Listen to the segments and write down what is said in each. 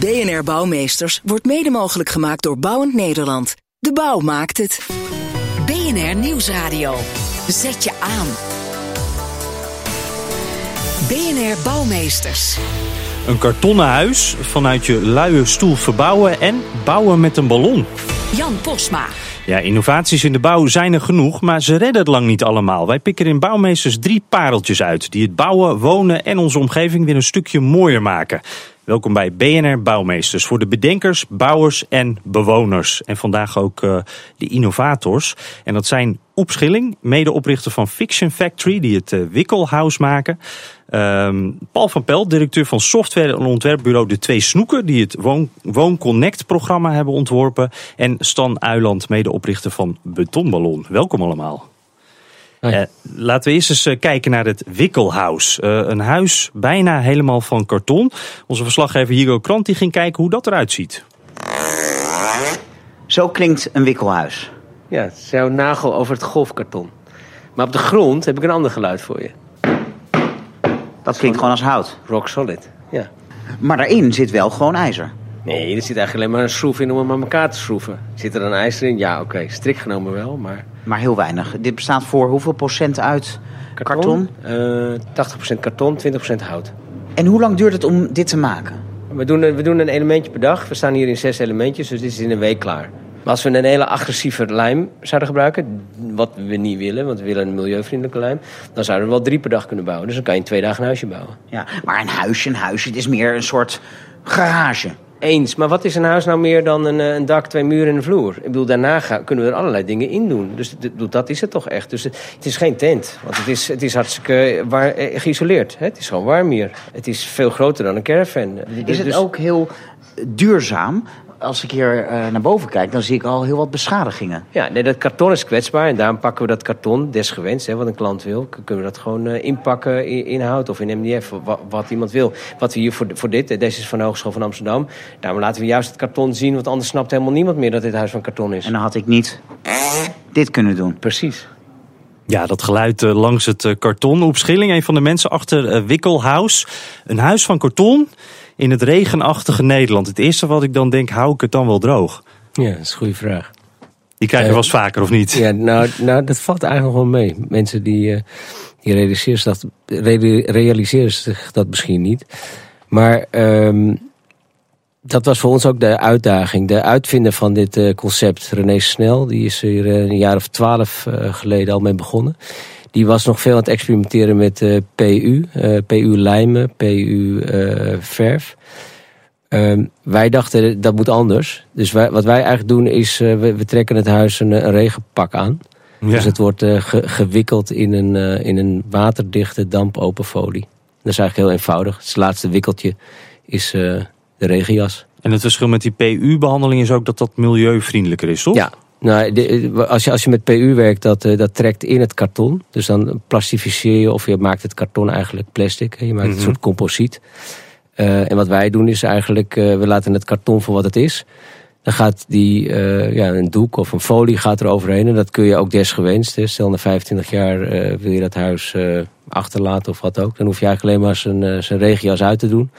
BNR Bouwmeesters wordt mede mogelijk gemaakt door Bouwend Nederland. De bouw maakt het. BNR Nieuwsradio. Zet je aan. BNR Bouwmeesters. Een kartonnen huis vanuit je luie stoel verbouwen en bouwen met een ballon. Jan Posma. Ja, innovaties in de bouw zijn er genoeg, maar ze redden het lang niet allemaal. Wij pikken in Bouwmeesters drie pareltjes uit die het bouwen, wonen en onze omgeving weer een stukje mooier maken. Welkom bij BNR Bouwmeesters voor de bedenkers, bouwers en bewoners. En vandaag ook uh, de innovators. En dat zijn Oep Schilling, medeoprichter van Fiction Factory, die het uh, Wikkelhuis maken. Um, Paul van Pel, directeur van software- en ontwerpbureau De Twee Snoeken, die het Woon, Woon Connect programma hebben ontworpen. En Stan Uiland, medeoprichter van Betonballon. Welkom allemaal. Uh, laten we eerst eens uh, kijken naar het Wikkelhuis. Uh, een huis bijna helemaal van karton. Onze verslaggever Hugo Krant die ging kijken hoe dat eruit ziet. Zo klinkt een wikkelhuis. Ja, het is jouw nagel over het golfkarton. Maar op de grond heb ik een ander geluid voor je. Dat klinkt gewoon als hout. Rock solid, ja. Maar daarin zit wel gewoon ijzer. Nee, er zit eigenlijk alleen maar een schroef in om hem aan elkaar te schroeven. Zit er een ijzer in? Ja, oké. Okay. Strikt genomen wel, maar... Maar heel weinig. Dit bestaat voor hoeveel procent uit karton? karton? Uh, 80% karton, 20% hout. En hoe lang duurt het om dit te maken? We doen, we doen een elementje per dag. We staan hier in zes elementjes, dus dit is in een week klaar. Maar als we een hele agressieve lijm zouden gebruiken, wat we niet willen, want we willen een milieuvriendelijke lijm, dan zouden we wel drie per dag kunnen bouwen. Dus dan kan je in twee dagen een huisje bouwen. Ja, maar een huisje, een huisje, het is meer een soort garage. Eens, maar wat is een huis nou meer dan een, een dak, twee muren en een vloer? Ik bedoel, daarna gaan, kunnen we er allerlei dingen in doen. Dus dat is het toch echt. Dus het, het is geen tent, want het is, het is hartstikke waar, geïsoleerd. Hè? Het is gewoon warm hier. Het is veel groter dan een caravan. Is het dus, ook heel duurzaam? Als ik hier uh, naar boven kijk, dan zie ik al heel wat beschadigingen. Ja, nee, dat karton is kwetsbaar. En daarom pakken we dat karton, desgewenst, hè, wat een klant wil. Kunnen we dat gewoon uh, inpakken in, in, hout of in MDF, wat, wat, iemand wil. Wat we hier voor, voor dit, deze is van de Hogeschool van Amsterdam. Daarom laten we juist het karton zien, want anders snapt helemaal niemand meer dat dit huis van karton is. En dan had ik niet dit kunnen doen. Precies. Ja, dat geluid uh, langs het karton. Op Schilling, een van de mensen achter Wikkelhuis. Een huis van karton in het regenachtige Nederland. Het eerste wat ik dan denk, hou ik het dan wel droog? Ja, dat is een goede vraag. Die krijg je wel eens vaker, of niet? Ja, nou, nou, dat valt eigenlijk wel mee. Mensen die, die realiseren, zich dat, realiseren zich dat misschien niet. Maar um, dat was voor ons ook de uitdaging. De uitvinder van dit uh, concept, René Snel, die is hier een jaar of twaalf uh, geleden al mee begonnen. Die was nog veel aan het experimenteren met uh, PU, PU lijmen, PU verf. Um, wij dachten dat moet anders. Dus wij, wat wij eigenlijk doen is, we, we, trekken het huis een, een regenpak aan. Ja. Dus het wordt ge, gewikkeld in een, in een waterdichte dampopen folie. Dat is eigenlijk heel eenvoudig. Het laatste wikkeltje is de regenjas. En het verschil met die PU-behandeling is ook dat dat milieuvriendelijker is, toch? Ja. Nou, de, als, je, als je met PU werkt, dat, dat trekt in het karton. Dus dan plastificeer je of je maakt het karton eigenlijk plastic. Je maakt mm -hmm. een soort composiet. Uh, en wat wij doen is eigenlijk, uh, we laten het karton voor wat het is. Dan gaat die, uh, ja, een doek of een folie gaat er overheen. En dat kun je ook desgewenst. Hè. Stel na 25 jaar wil je dat huis achterlaten of wat ook. Dan hoef je eigenlijk alleen maar zijn, zijn regenjas uit te doen.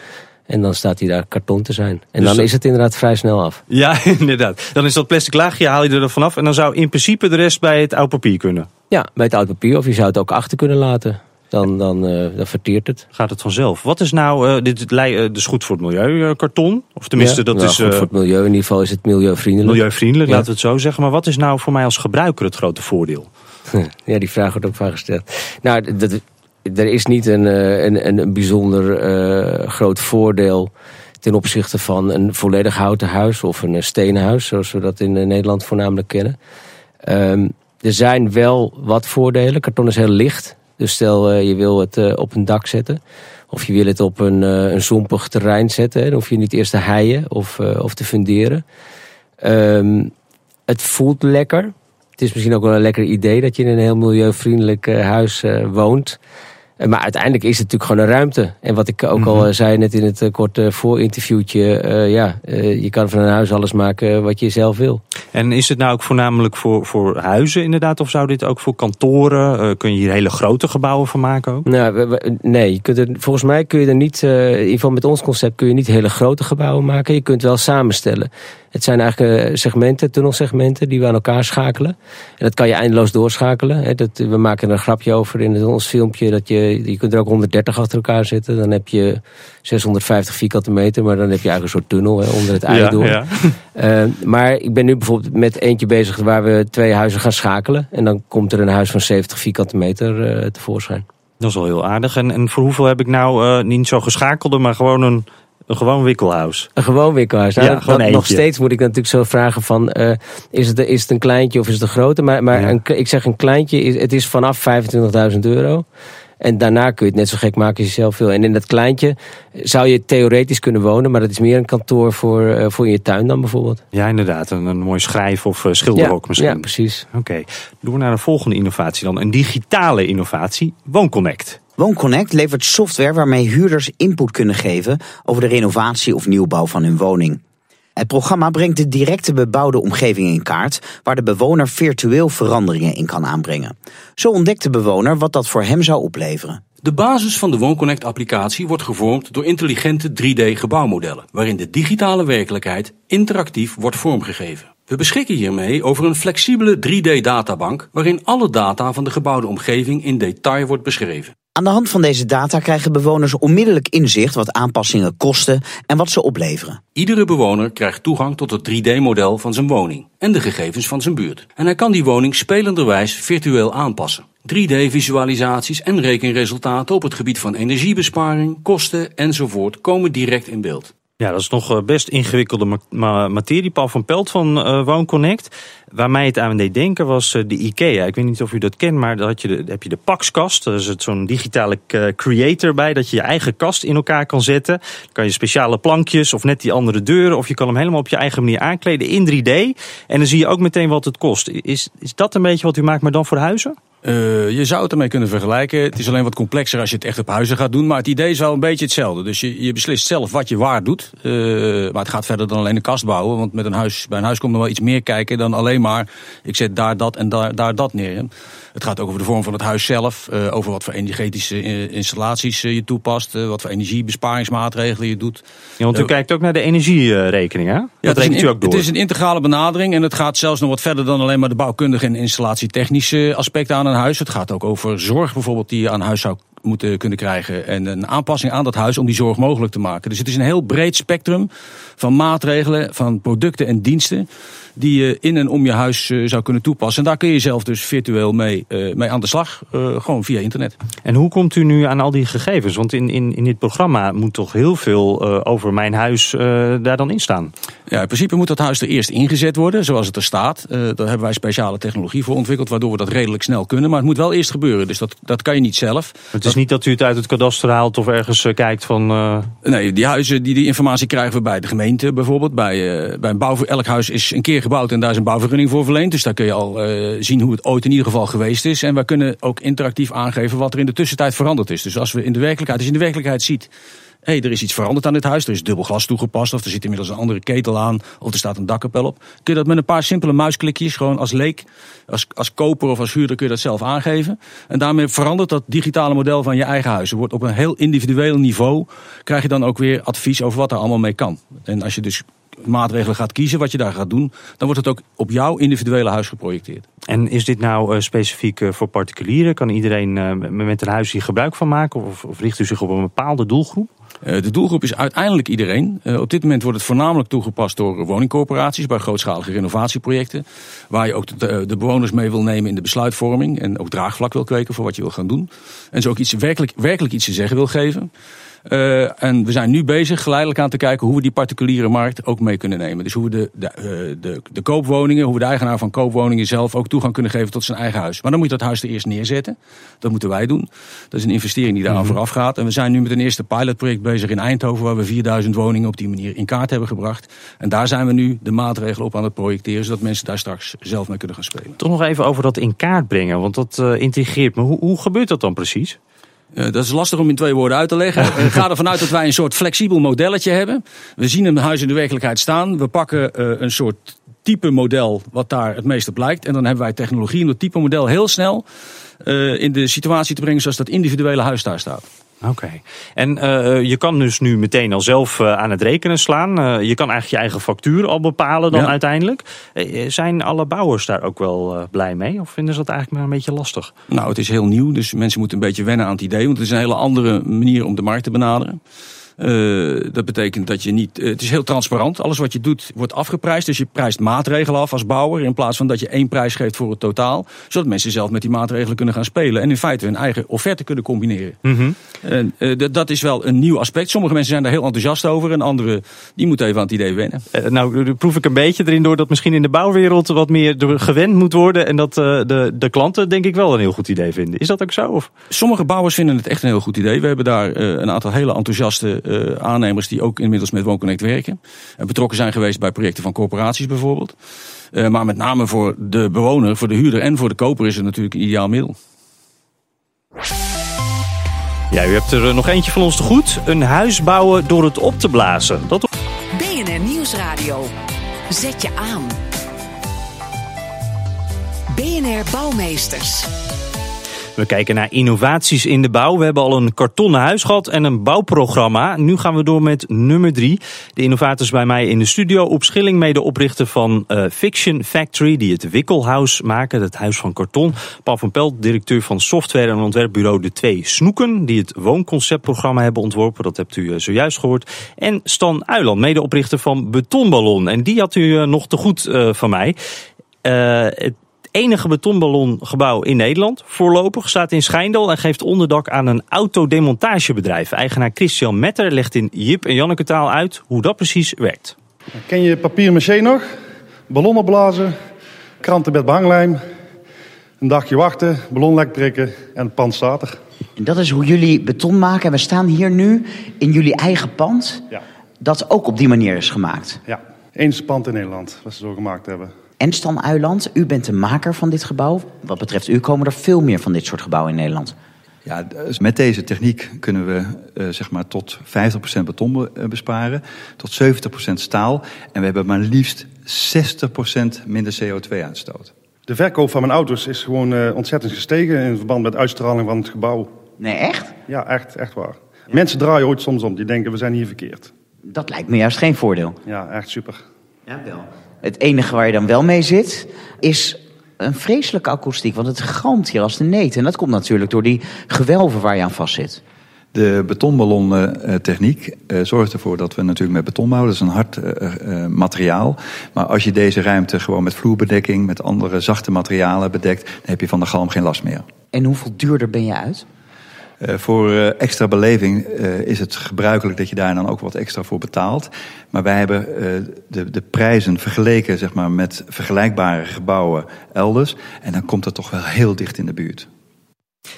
En dan staat hij daar karton te zijn. En dus dan dat... is het inderdaad vrij snel af. Ja, inderdaad. Dan is dat plastic laagje, haal je er vanaf. En dan zou in principe de rest bij het oud papier kunnen. Ja, bij het oud papier. Of je zou het ook achter kunnen laten. Dan, dan, uh, dan verteert het. Gaat het vanzelf. Wat is nou, uh, dit uh, is goed voor het milieu, karton? Of tenminste, ja, dat nou, is... goed voor het milieu. In ieder geval is het milieuvriendelijk. Milieuvriendelijk, ja. laten we het zo zeggen. Maar wat is nou voor mij als gebruiker het grote voordeel? Ja, die vraag wordt ook vaak gesteld. Nou, dat, er is niet een, een, een bijzonder uh, groot voordeel ten opzichte van een volledig houten huis of een stenen huis, zoals we dat in Nederland voornamelijk kennen. Um, er zijn wel wat voordelen. Karton is heel licht. Dus stel je wil het op een dak zetten Of je wil het op een, een zompig terrein zetten. Dan hoef je niet eerst te heien of, of te funderen. Um, het voelt lekker. Het is misschien ook wel een lekker idee dat je in een heel milieuvriendelijk huis woont. Maar uiteindelijk is het natuurlijk gewoon een ruimte. En wat ik ook al mhm. zei net in het korte voorinterviewtje. Uh, ja, uh, je kan van een huis alles maken wat je zelf wil. En is het nou ook voornamelijk voor, voor huizen inderdaad? Of zou dit ook voor kantoren? Uh, kun je hier hele grote gebouwen van maken ook? Nou, we, we, nee, je kunt er, volgens mij kun je er niet... in ieder geval met ons concept kun je niet hele grote gebouwen maken. Je kunt wel samenstellen. Het zijn eigenlijk eh, segmenten, tunnelsegmenten, die we aan elkaar schakelen. En dat kan je eindeloos doorschakelen. Dat, we maken er een grapje over in ons filmpje. Dat je, je kunt er ook 130 achter elkaar zetten. Dan heb je 650 vierkante meter. Maar dan heb je eigenlijk een soort tunnel hè, onder het ei door. Ja. Uh, maar ik ben nu bijvoorbeeld met eentje bezig waar we twee huizen gaan schakelen. En dan komt er een huis van 70 vierkante meter uh, tevoorschijn. Dat is wel heel aardig. En, en voor hoeveel heb ik nou uh, niet zo geschakelde, maar gewoon een een gewoon wikkelhuis. Een gewoon wikkelhuis. Nou, ja, gewoon nog steeds moet ik natuurlijk zo vragen van... Uh, is, het, is het een kleintje of is het een grote? Maar, maar een, ik zeg een kleintje, is, het is vanaf 25.000 euro. En daarna kun je het net zo gek maken als je zelf wil. En in dat kleintje zou je theoretisch kunnen wonen... maar dat is meer een kantoor voor, uh, voor je tuin dan bijvoorbeeld. Ja, inderdaad. Een, een mooi schrijf- of uh, schilderhok misschien. Ja, precies. Oké. Okay. Doen we naar de volgende innovatie dan. Een digitale innovatie. WoonConnect. WoonConnect levert software waarmee huurders input kunnen geven over de renovatie of nieuwbouw van hun woning. Het programma brengt de directe bebouwde omgeving in kaart, waar de bewoner virtueel veranderingen in kan aanbrengen. Zo ontdekt de bewoner wat dat voor hem zou opleveren. De basis van de WoonConnect-applicatie wordt gevormd door intelligente 3D-gebouwmodellen, waarin de digitale werkelijkheid interactief wordt vormgegeven. We beschikken hiermee over een flexibele 3D-databank waarin alle data van de gebouwde omgeving in detail wordt beschreven. Aan de hand van deze data krijgen bewoners onmiddellijk inzicht wat aanpassingen kosten en wat ze opleveren. Iedere bewoner krijgt toegang tot het 3D-model van zijn woning en de gegevens van zijn buurt. En hij kan die woning spelenderwijs virtueel aanpassen. 3D-visualisaties en rekenresultaten op het gebied van energiebesparing, kosten enzovoort komen direct in beeld. Ja, dat is nog eh, best ingewikkelde materie. Paul van Pelt van uh, WoonConnect. Waar mij het aan deed denken was uh, de IKEA. Ik weet niet of u dat kent, maar daar heb je de Paxkast. Dat is zo'n digitale creator bij, dat je je eigen kast in elkaar kan zetten. Dan kan je speciale plankjes of net die andere deuren... of je kan hem helemaal op je eigen manier aankleden in 3D. En dan zie je ook meteen wat het kost. Is, is dat een beetje wat u maakt, maar dan voor huizen? Uh, je zou het ermee kunnen vergelijken. Het is alleen wat complexer als je het echt op huizen gaat doen. Maar het idee is wel een beetje hetzelfde. Dus je, je beslist zelf wat je waar doet. Uh, maar het gaat verder dan alleen een kast bouwen. Want met een huis, bij een huis komt er wel iets meer kijken dan alleen maar... ik zet daar dat en daar, daar dat neer. Het gaat ook over de vorm van het huis zelf. Uh, over wat voor energetische installaties je toepast. wat voor energiebesparingsmaatregelen je doet. Ja, want u kijkt ook naar de energierekening, hè? Dat rekent u ook door. Het is een integrale benadering. En het gaat zelfs nog wat verder dan alleen maar de bouwkundige en installatietechnische aspecten aan een huis. Het gaat ook over zorg bijvoorbeeld die je aan huis zou moeten kunnen krijgen. En een aanpassing aan dat huis om die zorg mogelijk te maken. Dus het is een heel breed spectrum van maatregelen, van producten en diensten die je in en om je huis uh, zou kunnen toepassen. En daar kun je zelf dus virtueel mee, uh, mee aan de slag, uh, gewoon via internet. En hoe komt u nu aan al die gegevens? Want in, in, in dit programma moet toch heel veel over mijn huis daar dan in staan? Ja, in principe moet dat huis er eerst ingezet worden, zoals het er staat. daar hebben wij speciale technologie voor ontwikkeld, waardoor we dat redelijk snel kunnen. Maar het moet wel eerst gebeuren, dus dat, dat kan je niet zelf. Het is niet dat u het uit het kadaster haalt of ergens kijkt van... Nee, die huizen, die, die informatie krijgen we bij de gemeente bijvoorbeeld. Bij, bij een bouw, elk huis is een keer gebouwd en daar is een bouwvergunning voor verleend. Dus daar kun je al zien hoe het ooit in ieder geval geweest is. En we kunnen ook interactief aangeven wat er in de tussentijd veranderd is. Dus als we in de werkelijkheid, als je in de werkelijkheid ziet hé, hey, er is iets veranderd aan dit huis. Er is dubbel glas toegepast. Of er zit inmiddels een andere ketel aan. Of er staat een dakkapel op. Kun je dat met een paar simpele muisklikjes, gewoon als leek, als, als koper of als huurder kun je dat zelf aangeven. En daarmee verandert dat digitale model van je eigen huis. Er wordt op een heel individueel niveau, krijg je dan ook weer advies over wat er allemaal mee kan. En als je dus maatregelen gaat kiezen, wat je daar gaat doen, dan wordt het ook op jouw individuele huis geprojecteerd. En is dit nou uh, specifiek uh, voor particulieren? Kan iedereen uh, met een huis hier gebruik van maken? Of, richt u zich op een bepaalde doelgroep? De doelgroep is uiteindelijk iedereen. op dit moment wordt het voornamelijk toegepast door woningcorporaties bij grootschalige renovatieprojecten. Waar je ook de, de, bewoners mee wil nemen in de besluitvorming en ook draagvlak wil kweken voor wat je wil gaan doen. En zo ook iets, werkelijk, werkelijk iets te zeggen wil geven. Uh, en we zijn nu bezig geleidelijk aan te kijken hoe we die particuliere markt ook mee kunnen nemen. Dus hoe we de, de, uh, de, de koopwoningen, hoe we de eigenaar van koopwoningen zelf ook toegang kunnen geven tot zijn eigen huis. Maar dan moet je dat huis er eerst neerzetten. Dat moeten wij doen. Dat is een investering die daaraan mm -hmm. vooraf gaat. En we zijn nu met een eerste pilotproject bezig in Eindhoven, waar we 4000 woningen op die manier in kaart hebben gebracht. En daar zijn we nu de maatregelen op aan het projecteren, zodat mensen daar straks zelf mee kunnen gaan spelen. Toch nog even over dat in kaart brengen, want dat uh, intrigeert me. Hoe, hoe gebeurt dat dan precies? Uh, dat is lastig om in twee woorden uit te leggen. uh, ga ervan uit dat wij een soort flexibel modelletje hebben. We zien een huis in de werkelijkheid staan. We pakken uh, een soort type model wat daar het meest op lijkt. En dan hebben wij technologie om dat type model heel snel in de situatie te brengen zoals dat individuele huis daar staat. Oké. Okay. En uh, je kan dus nu meteen al zelf uh, aan het rekenen slaan. Uh, je kan eigenlijk je eigen factuur al bepalen dan ja. uiteindelijk. zijn alle bouwers daar ook wel blij mee? Of vinden ze dat eigenlijk maar een beetje lastig? Nou, het is heel nieuw. Dus mensen moeten een beetje wennen aan het idee. Want het is een hele andere manier om de markt te benaderen. Uh, dat betekent dat je niet. Uh, het is heel transparant. Alles wat je doet wordt afgeprijsd. Dus je prijst maatregelen af als bouwer. In plaats van dat je één prijs geeft voor het totaal. Zodat mensen zelf met die maatregelen kunnen gaan spelen. En in feite hun eigen offerte kunnen combineren. Mhm. Mm -hmm. En uh, dat is wel een nieuw aspect. Sommige mensen zijn daar heel enthousiast over. En anderen die moeten even aan het idee wennen. nou, proef ik een beetje erin door dat misschien in de bouwwereld wat meer gewend moet worden. En dat de, de klanten denk ik wel een heel goed idee vinden. Is dat ook zo? Of? Sommige bouwers vinden het echt een heel goed idee. We hebben daar een aantal hele enthousiaste uh, aannemers die ook inmiddels met WoonConnect werken. En betrokken zijn geweest bij projecten van corporaties bijvoorbeeld. Uh, maar met name voor de bewoner, voor de huurder en voor de koper is het natuurlijk een ideaal middel. Ja, u hebt er nog eentje van ons te goed. Een huis bouwen door het op te blazen. Dat... BNR Nieuwsradio. Zet je aan. BNR Bouwmeesters. We kijken naar innovaties in de bouw. We hebben al een kartonnen huis gehad en een bouwprogramma. Nu gaan we door met nummer drie. De innovators bij mij in de studio. Op Schilling, medeoprichter van uh, Fiction Factory, die het Wikkelhuis maken, het huis van karton. Paul van Pelt, directeur van software en ontwerpbureau De Twee Snoeken, die het woonconceptprogramma hebben ontworpen. Dat hebt u uh, zojuist gehoord. En Stan Uiland, medeoprichter van Betonballon. En die had u uh, nog te goed van mij. Enige betonballongebouw in Nederland. Voorlopig staat in Schijndel en geeft onderdak aan een autodemontagebedrijf. Eigenaar Christian Metter legt in Jip en Janneke taal uit hoe dat precies werkt. Ken je papier maché nog? Ballonnen blazen, kranten met behanglijm, een dagje wachten, ballonlek prikken en het pand staat er. En dat is hoe jullie beton maken. En we staan hier nu in jullie eigen pand. Ja. Dat ook op die manier is gemaakt. Ja, eens pand in Nederland wat ze zo gemaakt hebben. En Stan Uiland, u bent de maker van dit gebouw. Wat betreft u komen er veel meer van dit soort gebouwen in Nederland. Ja, dus met deze techniek kunnen we uh, zeg maar tot 50% beton be besparen, tot 70% staal. En we hebben maar liefst 60% minder CO2-uitstoot. De verkoop van mijn auto's is gewoon uh, ontzettend gestegen in verband met de uitstraling van het gebouw. Nee, echt? Ja, echt, echt waar. Ja. Mensen draaien ooit soms om, die denken we zijn hier verkeerd. Dat lijkt me juist geen voordeel. Ja, echt super. Ja, wel. Het enige waar je dan wel mee zit, is een vreselijke akoestiek. Want het galmt hier als de neet. En dat komt natuurlijk door die gewelven waar je aan vast zit. De betonballontechniek uh, zorgt ervoor dat we natuurlijk met beton bouwen. Dat is een hard uh, uh, materiaal. Maar als je deze ruimte gewoon met vloerbedekking, met andere zachte materialen bedekt, dan heb je van de galm geen last meer. En hoeveel duurder ben je uit? Uh, voor uh, extra beleving uh, is het gebruikelijk dat je daar dan ook wat extra voor betaalt. Maar wij hebben de, de prijzen vergeleken zeg maar, met vergelijkbare gebouwen elders. En dan komt het toch wel heel dicht in de buurt.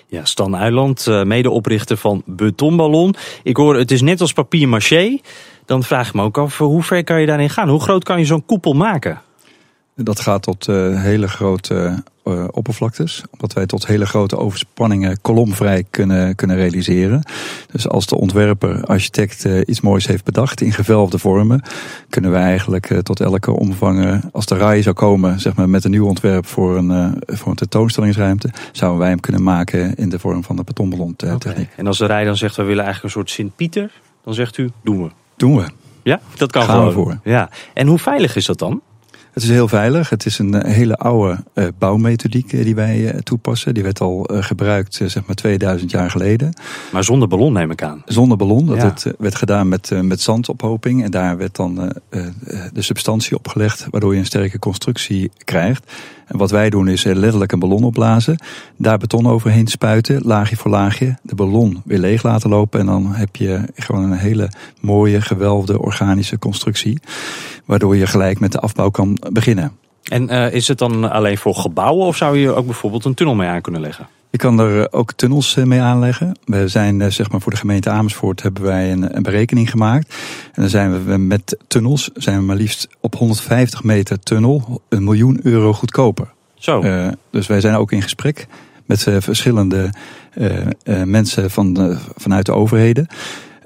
Ja, Stan Uiland, medeoprichter van Betonballon. Ik hoor, het is net als papier maché. Dan vraag ik me ook af, hoe ver kan je daarin gaan? Hoe groot kan je zo'n koepel maken? Dat gaat tot uh, hele grote uh, oppervlaktes. Omdat wij tot hele grote overspanningen kolomvrij kunnen, kunnen realiseren. Dus als de ontwerper, architect uh, iets moois heeft bedacht in gevelfde vormen. Kunnen wij eigenlijk tot elke omvang, als de RAI zou komen zeg maar, met een nieuw ontwerp voor een, voor een tentoonstellingsruimte. Zouden wij hem kunnen maken in de vorm van de betonballon techniek. Okay. En als de RAI dan zegt we willen eigenlijk een soort Sint-Pieter. Dan zegt u doen we. Doen we. Ja, dat kan Gaan gewoon. we voor. Ja. En hoe veilig is dat dan? Het is heel veilig. Het is een eh, hele oude uh, bouwmethodiek die wij uh, toepassen. Die werd al gebruikt zeg maar 2000 jaar geleden. Maar zonder ballon neem ik aan. Zonder ballon. Dat het, werd gedaan met, met zandophoping. En daar werd dan de substantie opgelegd. Waardoor je een sterke constructie krijgt. En wat wij doen is letterlijk een ballon opblazen. Daar beton overheen spuiten. Laagje voor laagje. De ballon weer leeg laten lopen. En dan heb je gewoon een hele mooie gewelfde organische constructie. Waardoor je gelijk met de afbouw kan beginnen. En uh, is het dan alleen voor gebouwen of zou je ook bijvoorbeeld een tunnel mee aan kunnen leggen? Je kan er eh, ook tunnels eh, mee aanleggen. We zijn zeg maar voor de gemeente Amersfoort hebben wij een, een berekening gemaakt. En dan zijn we met tunnels zijn we maar liefst op 150 meter tunnel een miljoen euro goedkoper. Zo. Uh, dus wij zijn ook in gesprek met verschillende mensen van, vanuit de overheden.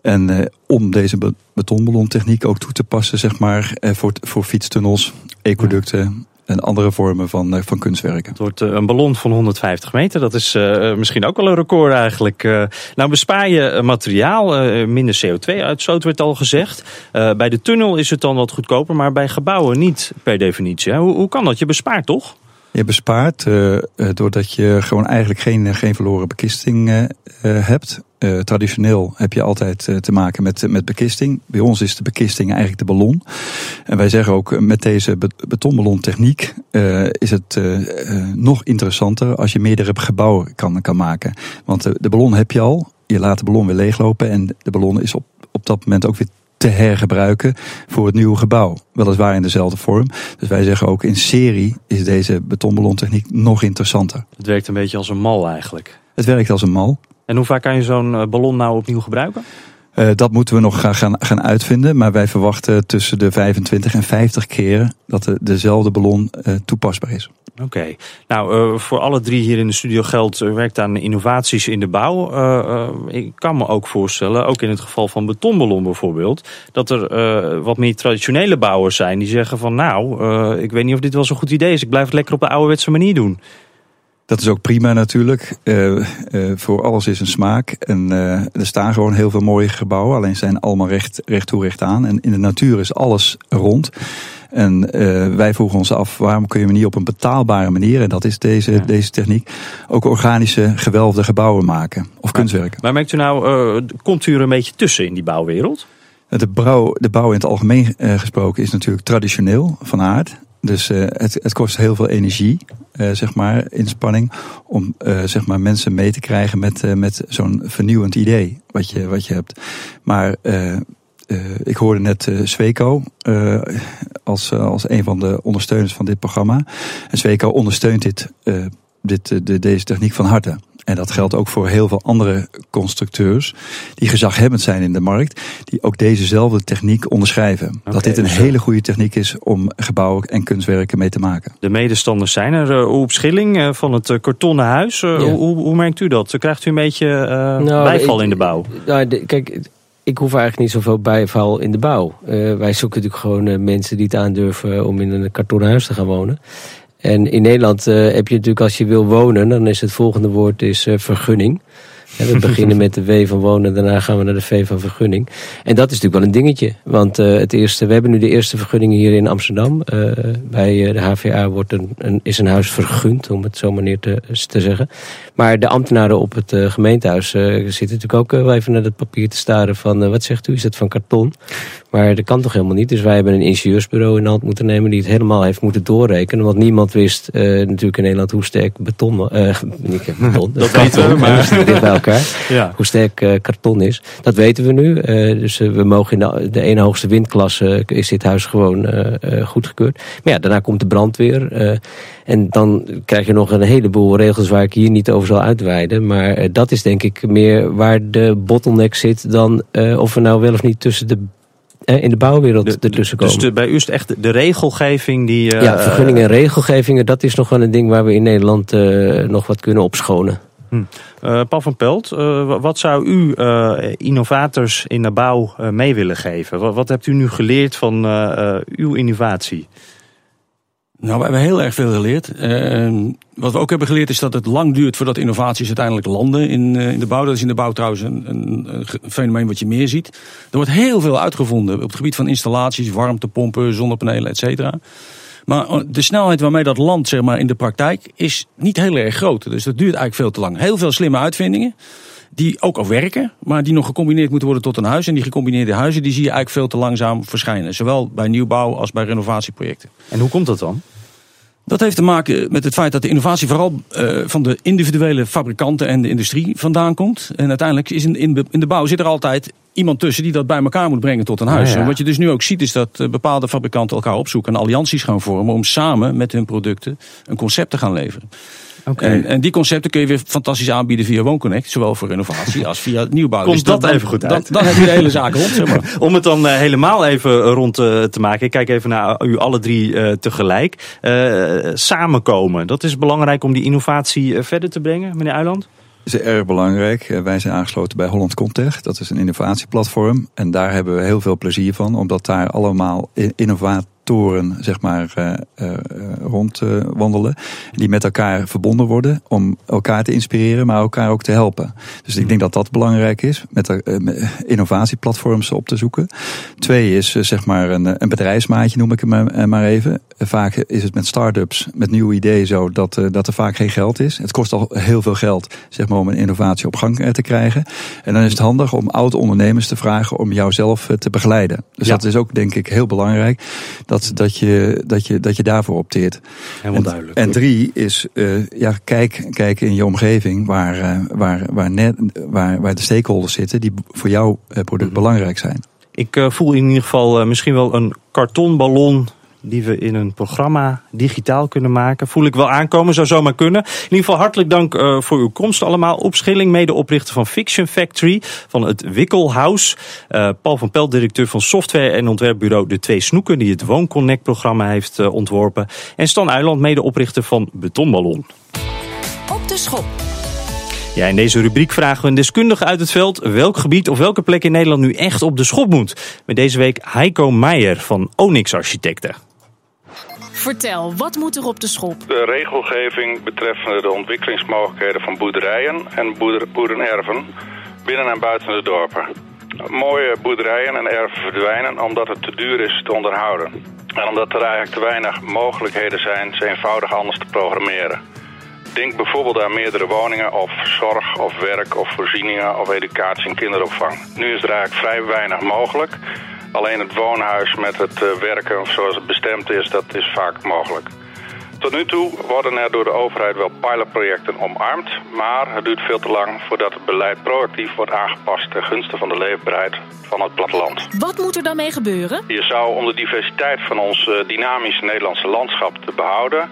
En om deze betonballontechniek ook toe te passen, zeg maar, voor, voor fietstunnels, ecoducten. En andere vormen van, uh, van kunstwerken. Het wordt een ballon van 150 meter. Dat is misschien ook wel een record eigenlijk. nou bespaar je materiaal, minder CO2-uitstoot werd al gezegd. bij de tunnel is het dan wat goedkoper, maar bij gebouwen niet per definitie. Hoe, hoe kan dat? Je bespaart toch? Je bespaart doordat je gewoon eigenlijk geen, geen verloren bekisting hebt. Uh, traditioneel heb je altijd uh, te maken met, met bekisting. Bij ons is de bekisting eigenlijk de ballon. En wij zeggen ook met deze betonballontechniek uh, is het nog interessanter als je meerdere gebouwen kan, kan maken. Want de, de ballon heb je al. Je laat de ballon weer leeglopen en de ballon is op, op dat moment ook weer te hergebruiken voor het nieuwe gebouw. Weliswaar in dezelfde vorm. Dus wij zeggen ook in serie is deze betonballontechniek nog interessanter. Het werkt een beetje als een mal eigenlijk. Het werkt als een mal. En hoe vaak kan je zo'n eh, ballon nou opnieuw gebruiken? Uh, dat moeten we nog gaan, gaan uitvinden. Maar wij verwachten tussen de 25 en 50 keren dat de, dezelfde ballon uh, toepasbaar is. Oké. Okay. Nou, uh, voor alle drie hier in de studio geldt, werkt aan innovaties in de bouw. ik kan me ook voorstellen, ook in het geval van betonballon bijvoorbeeld, dat er wat meer traditionele bouwers zijn die zeggen van nou, ik weet niet of dit wel zo'n goed idee is. Ik blijf het lekker op de ouderwetse manier doen. Dat is ook prima natuurlijk. Uh, uh, voor alles is een smaak. En uh, er staan gewoon heel veel mooie gebouwen. Alleen zijn allemaal recht, recht toe recht aan. En in de natuur is alles rond. En wij vroegen ons af, waarom kun je niet op een betaalbare manier, en dat is deze, ja. deze techniek, ook organische gewelfde gebouwen maken. Of kunstwerken. Maar merkt u nou, komt u er een beetje tussen in die bouwwereld? De bouw, de bouw in het algemeen gesproken is natuurlijk traditioneel van aard. Dus uh, het, het kost heel veel energie, uh, zeg maar, inspanning, om uh, zeg maar mensen mee te krijgen met, met zo'n vernieuwend idee wat je, wat je hebt. Maar ik hoorde net Sweco als, als een van de ondersteuners van dit programma. En Sweco ondersteunt dit, dit, de, deze techniek van harte. En dat geldt ook voor heel veel andere constructeurs die gezaghebbend zijn in de markt, die ook dezezelfde techniek onderschrijven. Okay, dat dit een dus hele goede techniek is om gebouwen en kunstwerken mee te maken. De medestanders zijn er. Uh, op Schilling van het kartonnen huis. Ja. Hoe, hoe, merkt u dat? Krijgt u een beetje nou, bijval ik, in de bouw? Nou, de, kijk, ik hoef eigenlijk niet zoveel bijval in de bouw. wij zoeken natuurlijk gewoon mensen die het aandurven om in een kartonnen huis te gaan wonen. En in Nederland uh, heb je natuurlijk als je wil wonen, dan is het volgende woord is, uh, vergunning. We beginnen met de W van wonen, daarna gaan we naar de V van vergunning. En dat is natuurlijk wel een dingetje. Want uh, het eerste, we hebben nu de eerste vergunningen hier in Amsterdam. Uh, bij de HVA wordt een, een, is een huis vergund, om het zo maar neer te, te zeggen. Maar de ambtenaren op het uh, gemeentehuis zitten natuurlijk ook wel even naar het papier te staren van... wat zegt u, is het van karton? Maar dat kan toch helemaal niet. Dus wij hebben een ingenieursbureau in de hand moeten nemen die het helemaal heeft moeten doorrekenen. Want niemand wist natuurlijk in Nederland hoe sterk beton... niet beton, dat weten we, maar... Dit bij elkaar. Ja. Hoe sterk uh, karton is. Dat weten we nu. Uh, dus uh, we mogen in de, de ene hoogste windklasse is dit huis gewoon goedgekeurd. Maar ja, daarna komt de brandweer. en dan krijg je nog een heleboel regels waar ik hier niet over zal uitweiden. Maar dat is denk ik meer waar de bottleneck zit dan of we nou wel of niet tussen de in de bouwwereld ertussen komen. Dus de, bij u is het echt de regelgeving die... Uh, ja, vergunningen en regelgevingen, dat is nog wel een ding waar we in Nederland uh, nog wat kunnen opschonen. Hm. Uh, Paul van Pelt, uh, wat zou u uh, innovators in de bouw mee willen geven? Wat, hebt u nu geleerd van uw innovatie? Nou, we hebben heel erg veel geleerd. Ehm, wat we ook hebben geleerd is dat het lang duurt voordat innovaties uiteindelijk landen in, in de bouw. Dat is in de bouw trouwens een, een, een, fenomeen wat je meer ziet. Er wordt heel veel uitgevonden op het gebied van installaties, warmtepompen, zonnepanelen, et cetera. Maar de snelheid waarmee dat landt zeg maar, in de praktijk is niet heel erg groot. Dus dat duurt eigenlijk veel te lang. Heel veel slimme uitvindingen die ook al werken, maar die nog gecombineerd moeten worden tot een huis. En die gecombineerde huizen die zie je eigenlijk veel te langzaam verschijnen. Zowel bij nieuwbouw als bij renovatieprojecten. En hoe komt dat dan? Dat heeft te maken met het feit dat de innovatie vooral uh, van de individuele fabrikanten en de industrie vandaan komt. En uiteindelijk is in, in, de, in de bouw zit er altijd iemand tussen die dat bij elkaar moet brengen tot een huis. En wat je dus nu ook ziet is dat uh, bepaalde fabrikanten elkaar opzoeken en allianties gaan vormen om samen met hun producten een concept te gaan leveren. Okay. En, en, die concepten kun je weer fantastisch aanbieden via WoonConnect. Zowel voor renovatie als via nieuwbouw. Komt dus dat, even goed uit. Dan, dan heb je de hele zaak rond. Zeg maar. Om het dan uh, helemaal even rond uh, te maken. Ik kijk even naar u alle drie uh, tegelijk. samenkomen. Dat is belangrijk om die innovatie verder te brengen, meneer Uiland? Is erg belangrijk. Wij zijn aangesloten bij Holland Contech. Dat is een innovatieplatform. En daar hebben we heel veel plezier van. Omdat daar allemaal innovatie zeg maar, uh, uh, rondwandelen. die met elkaar verbonden worden om elkaar te inspireren, maar elkaar ook te helpen. Dus ik denk dat dat belangrijk is, met, innovatieplatforms op te zoeken. Twee is zeg maar een, een bedrijfsmaatje, noem ik hem maar even. Vaak is het met start-ups, met nieuwe ideeën zo, dat, dat er vaak geen geld is. Het kost al heel veel geld zeg maar, om een innovatie op gang te krijgen. En dan is het handig om oud-ondernemers te vragen om jou zelf te begeleiden. Dus dat is ook denk ik heel belangrijk. Dat dat, dat, je, dat, je, dat je daarvoor opteert. Helemaal duidelijk. En drie is, uh, ja, kijk, kijk in je omgeving waar, uh, waar, waar, net, waar, waar de stakeholders zitten die voor jouw eh, product mhm. belangrijk zijn. Ik voel in ieder geval misschien wel een kartonballon die we in een programma digitaal kunnen maken. Voel ik wel aankomen, zou zomaar kunnen. In ieder geval hartelijk dank uh, voor uw komst allemaal. Op Schilling, medeoprichter van Fiction Factory, van het Wikkelhuis. Uh, Paul van Pelt, directeur van software- en ontwerpbureau De Twee Snoeken, die het WoonConnect-programma heeft uh, ontworpen. En Stan Uyland, medeoprichter van Betonballon. Op de schop. Ja, in deze rubriek vragen we een deskundige uit het veld welk gebied of welke plek in Nederland nu echt op de schop moet. Met deze week Heiko Meijer van Onyx Architecten. Vertel, wat moet er op de schop? De regelgeving betreffende de ontwikkelingsmogelijkheden van boerderijen en boerenerven binnen en buiten de dorpen. Mooie boerderijen en erven verdwijnen omdat het te duur is te onderhouden. En omdat er eigenlijk te weinig mogelijkheden zijn ze eenvoudig anders te programmeren. Denk bijvoorbeeld aan meerdere woningen of zorg of werk of voorzieningen of educatie en kinderopvang. Nu is er eigenlijk vrij weinig mogelijk. Alleen het woonhuis met het uh, werken zoals het bestemd is, dat is vaak mogelijk. Tot nu toe worden er door de overheid wel pilotprojecten omarmd, maar het duurt veel te lang voordat het beleid proactief wordt aangepast ten gunste van de leefbaarheid van het platteland. Wat moet er dan mee gebeuren? Je zou om de diversiteit van ons uh, dynamische Nederlandse landschap te behouden,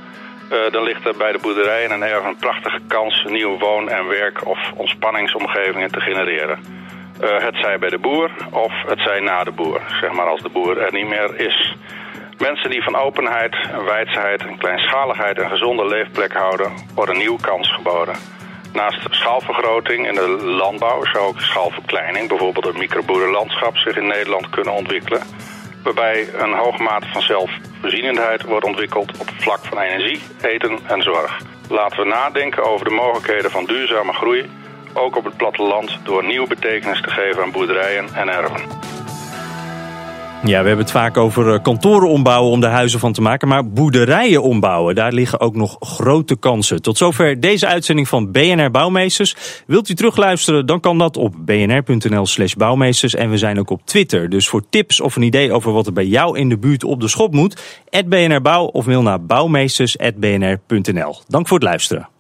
uh, dan ligt er bij de boerderijen en erg een prachtige kans nieuwe woon- en werk- of ontspanningsomgevingen te genereren. Uh, het zij bij de boer of het zij na de boer, zeg maar als de boer er niet meer is. Mensen die van openheid, wijsheid, kleinschaligheid en gezonde leefplek houden, worden een nieuwe kans geboden. Naast schaalvergroting in de landbouw zou ook schaalverkleining, bijvoorbeeld het microboerenlandschap, zich in Nederland kunnen ontwikkelen. Waarbij een hoge mate van zelfvoorzienendheid wordt ontwikkeld op het vlak van energie, eten en zorg. Laten we nadenken over de mogelijkheden van duurzame groei ook op het platteland, door nieuwe betekenis te geven aan boerderijen en erven. Ja, we hebben het vaak over eh, kantoren ombouwen om de huizen van te maken. Maar boerderijen ombouwen, daar liggen ook nog grote kansen. Tot zover deze uitzending van BNR Bouwmeesters. Wilt u terugluisteren, dan kan dat op bnr.nl slash bouwmeesters. En we zijn ook op Twitter. Dus voor tips of een idee over wat er bij jou in de buurt op de schop moet... BNR Bouw of mail naar bouwmeesters.bnr.nl. Dank voor het luisteren.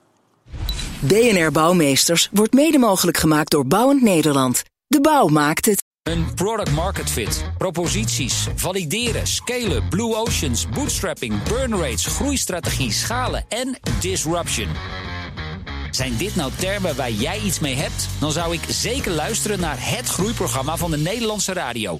BNR Bouwmeesters wordt mede mogelijk gemaakt door Bouwend Nederland. De bouw maakt het. Een product market fit, proposities, valideren, scalen, blue oceans, bootstrapping, burn rates, groeistrategie, schalen en disruption. Zijn dit nou termen waar jij iets mee hebt? Dan zou ik zeker luisteren naar het groeiprogramma van de Nederlandse radio.